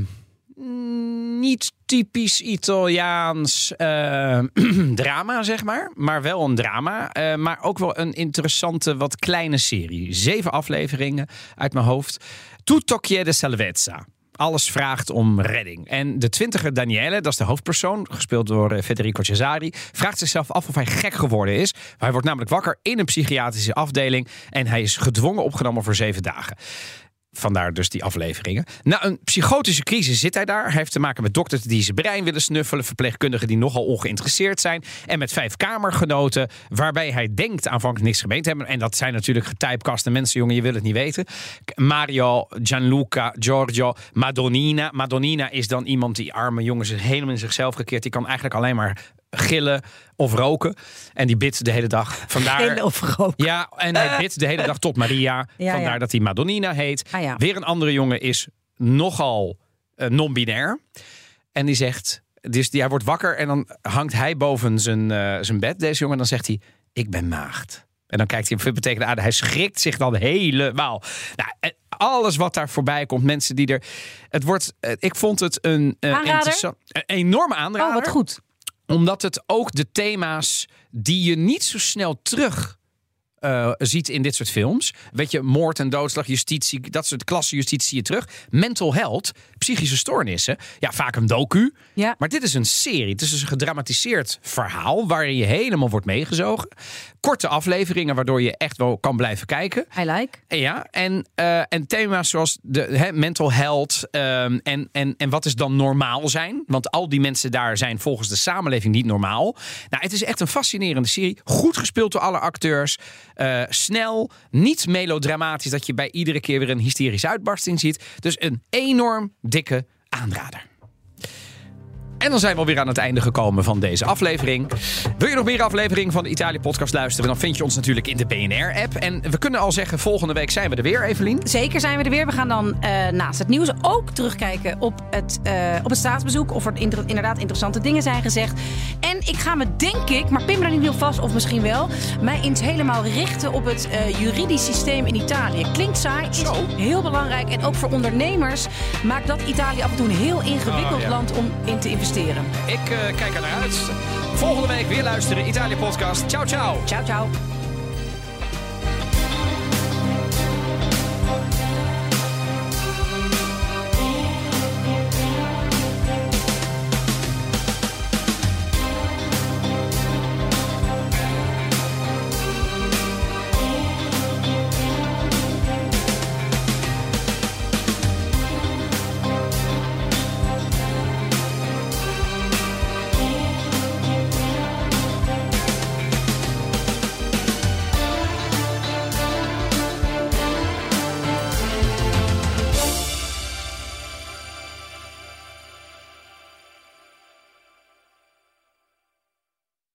niet typisch Italiaans eh, drama, zeg maar. Maar wel een drama. eh, maar ook wel een interessante, wat kleine serie. Zeven afleveringen uit mijn hoofd. Tutto chiede salvezza. Alles vraagt om redding. En de twintiger Daniele, dat is de hoofdpersoon, gespeeld door eh, Federico Cesari, vraagt zichzelf af of hij gek geworden is. Hij wordt namelijk wakker in een psychiatrische afdeling en hij is gedwongen opgenomen voor zeven dagen. Vandaar dus die afleveringen. Na een psychotische crisis zit hij daar. Hij heeft te maken met dokters die zijn brein willen snuffelen. Verpleegkundigen die nogal ongeïnteresseerd zijn. En met vijf kamergenoten. Waarbij hij denkt aanvankelijk niks gemeen te hebben. En dat zijn natuurlijk getypecaste mensen, jongen. Je wil het niet weten. Mario, Gianluca, Giorgio, Madonnina. Madonnina is dan iemand die arme jongens helemaal in zichzelf gekeerd. Die kan eigenlijk alleen maar gillen of roken. En die bidt de hele dag. Vandaar... Gillen of roken. Ja, en hij bidt de hele dag tot Maria. Ja, Vandaar ja. dat hij Madonnina heet. Ah, ja. Weer een andere jongen is nogal eh, non-binair. En die zegt, dus die, hij wordt wakker en dan hangt hij boven zijn, eh, zijn bed, deze jongen. En dan zegt hij, ik ben maagd. En dan kijkt hij, wat betekent aarde? Hij schrikt zich dan helemaal. Nou, alles wat daar voorbij komt, mensen die er... Het wordt, eh, ik vond het een Aanrader? interessant, een enorme aanrader Oh, wat goed. Omdat het ook de thema's die je niet zo snel terug eh, ziet in dit soort films. Weet je, moord en doodslag, justitie, dat soort klasse justitie zie je terug. Mental health, psychische stoornissen. Ja, vaak een docu. Ja. Maar dit is een serie. Het is dus een gedramatiseerd verhaal waarin je helemaal wordt meegezogen. Korte afleveringen waardoor je echt wel kan blijven kijken. I like. Ja, en, eh, en thema's zoals de hè, mental health ehm, en, en, en wat is dan normaal zijn? Want al die mensen daar zijn volgens de samenleving niet normaal. Nou, het is echt een fascinerende serie. Goed gespeeld door alle acteurs. Eh, snel, niet melodramatisch dat je bij iedere keer weer een hysterische uitbarsting ziet. Dus een enorm dikke aanrader. En dan zijn we alweer aan het einde gekomen van deze aflevering. Wil je nog meer afleveringen van de Italië Podcast luisteren? Dan vind je ons natuurlijk in de BNR-app. En we kunnen al zeggen, volgende week zijn we er weer, Evelien. Zeker zijn we er weer. We gaan dan eh, naast het nieuws ook terugkijken op het, eh, op het staatsbezoek. Of er inderdaad interessante dingen zijn gezegd. En ik ga me, denk ik, maar pin me daar niet heel vast, of misschien wel, mij eens helemaal richten op het eh, juridisch systeem in Italië. Klinkt saai, is Zo. heel belangrijk. En ook voor ondernemers maakt dat Italië af en toe een heel ingewikkeld Oh, ja. land om in te investeren. Ik eh, kijk er naar uit. Volgende week weer luisteren, Italië Podcast. Ciao, ciao. Ciao, ciao.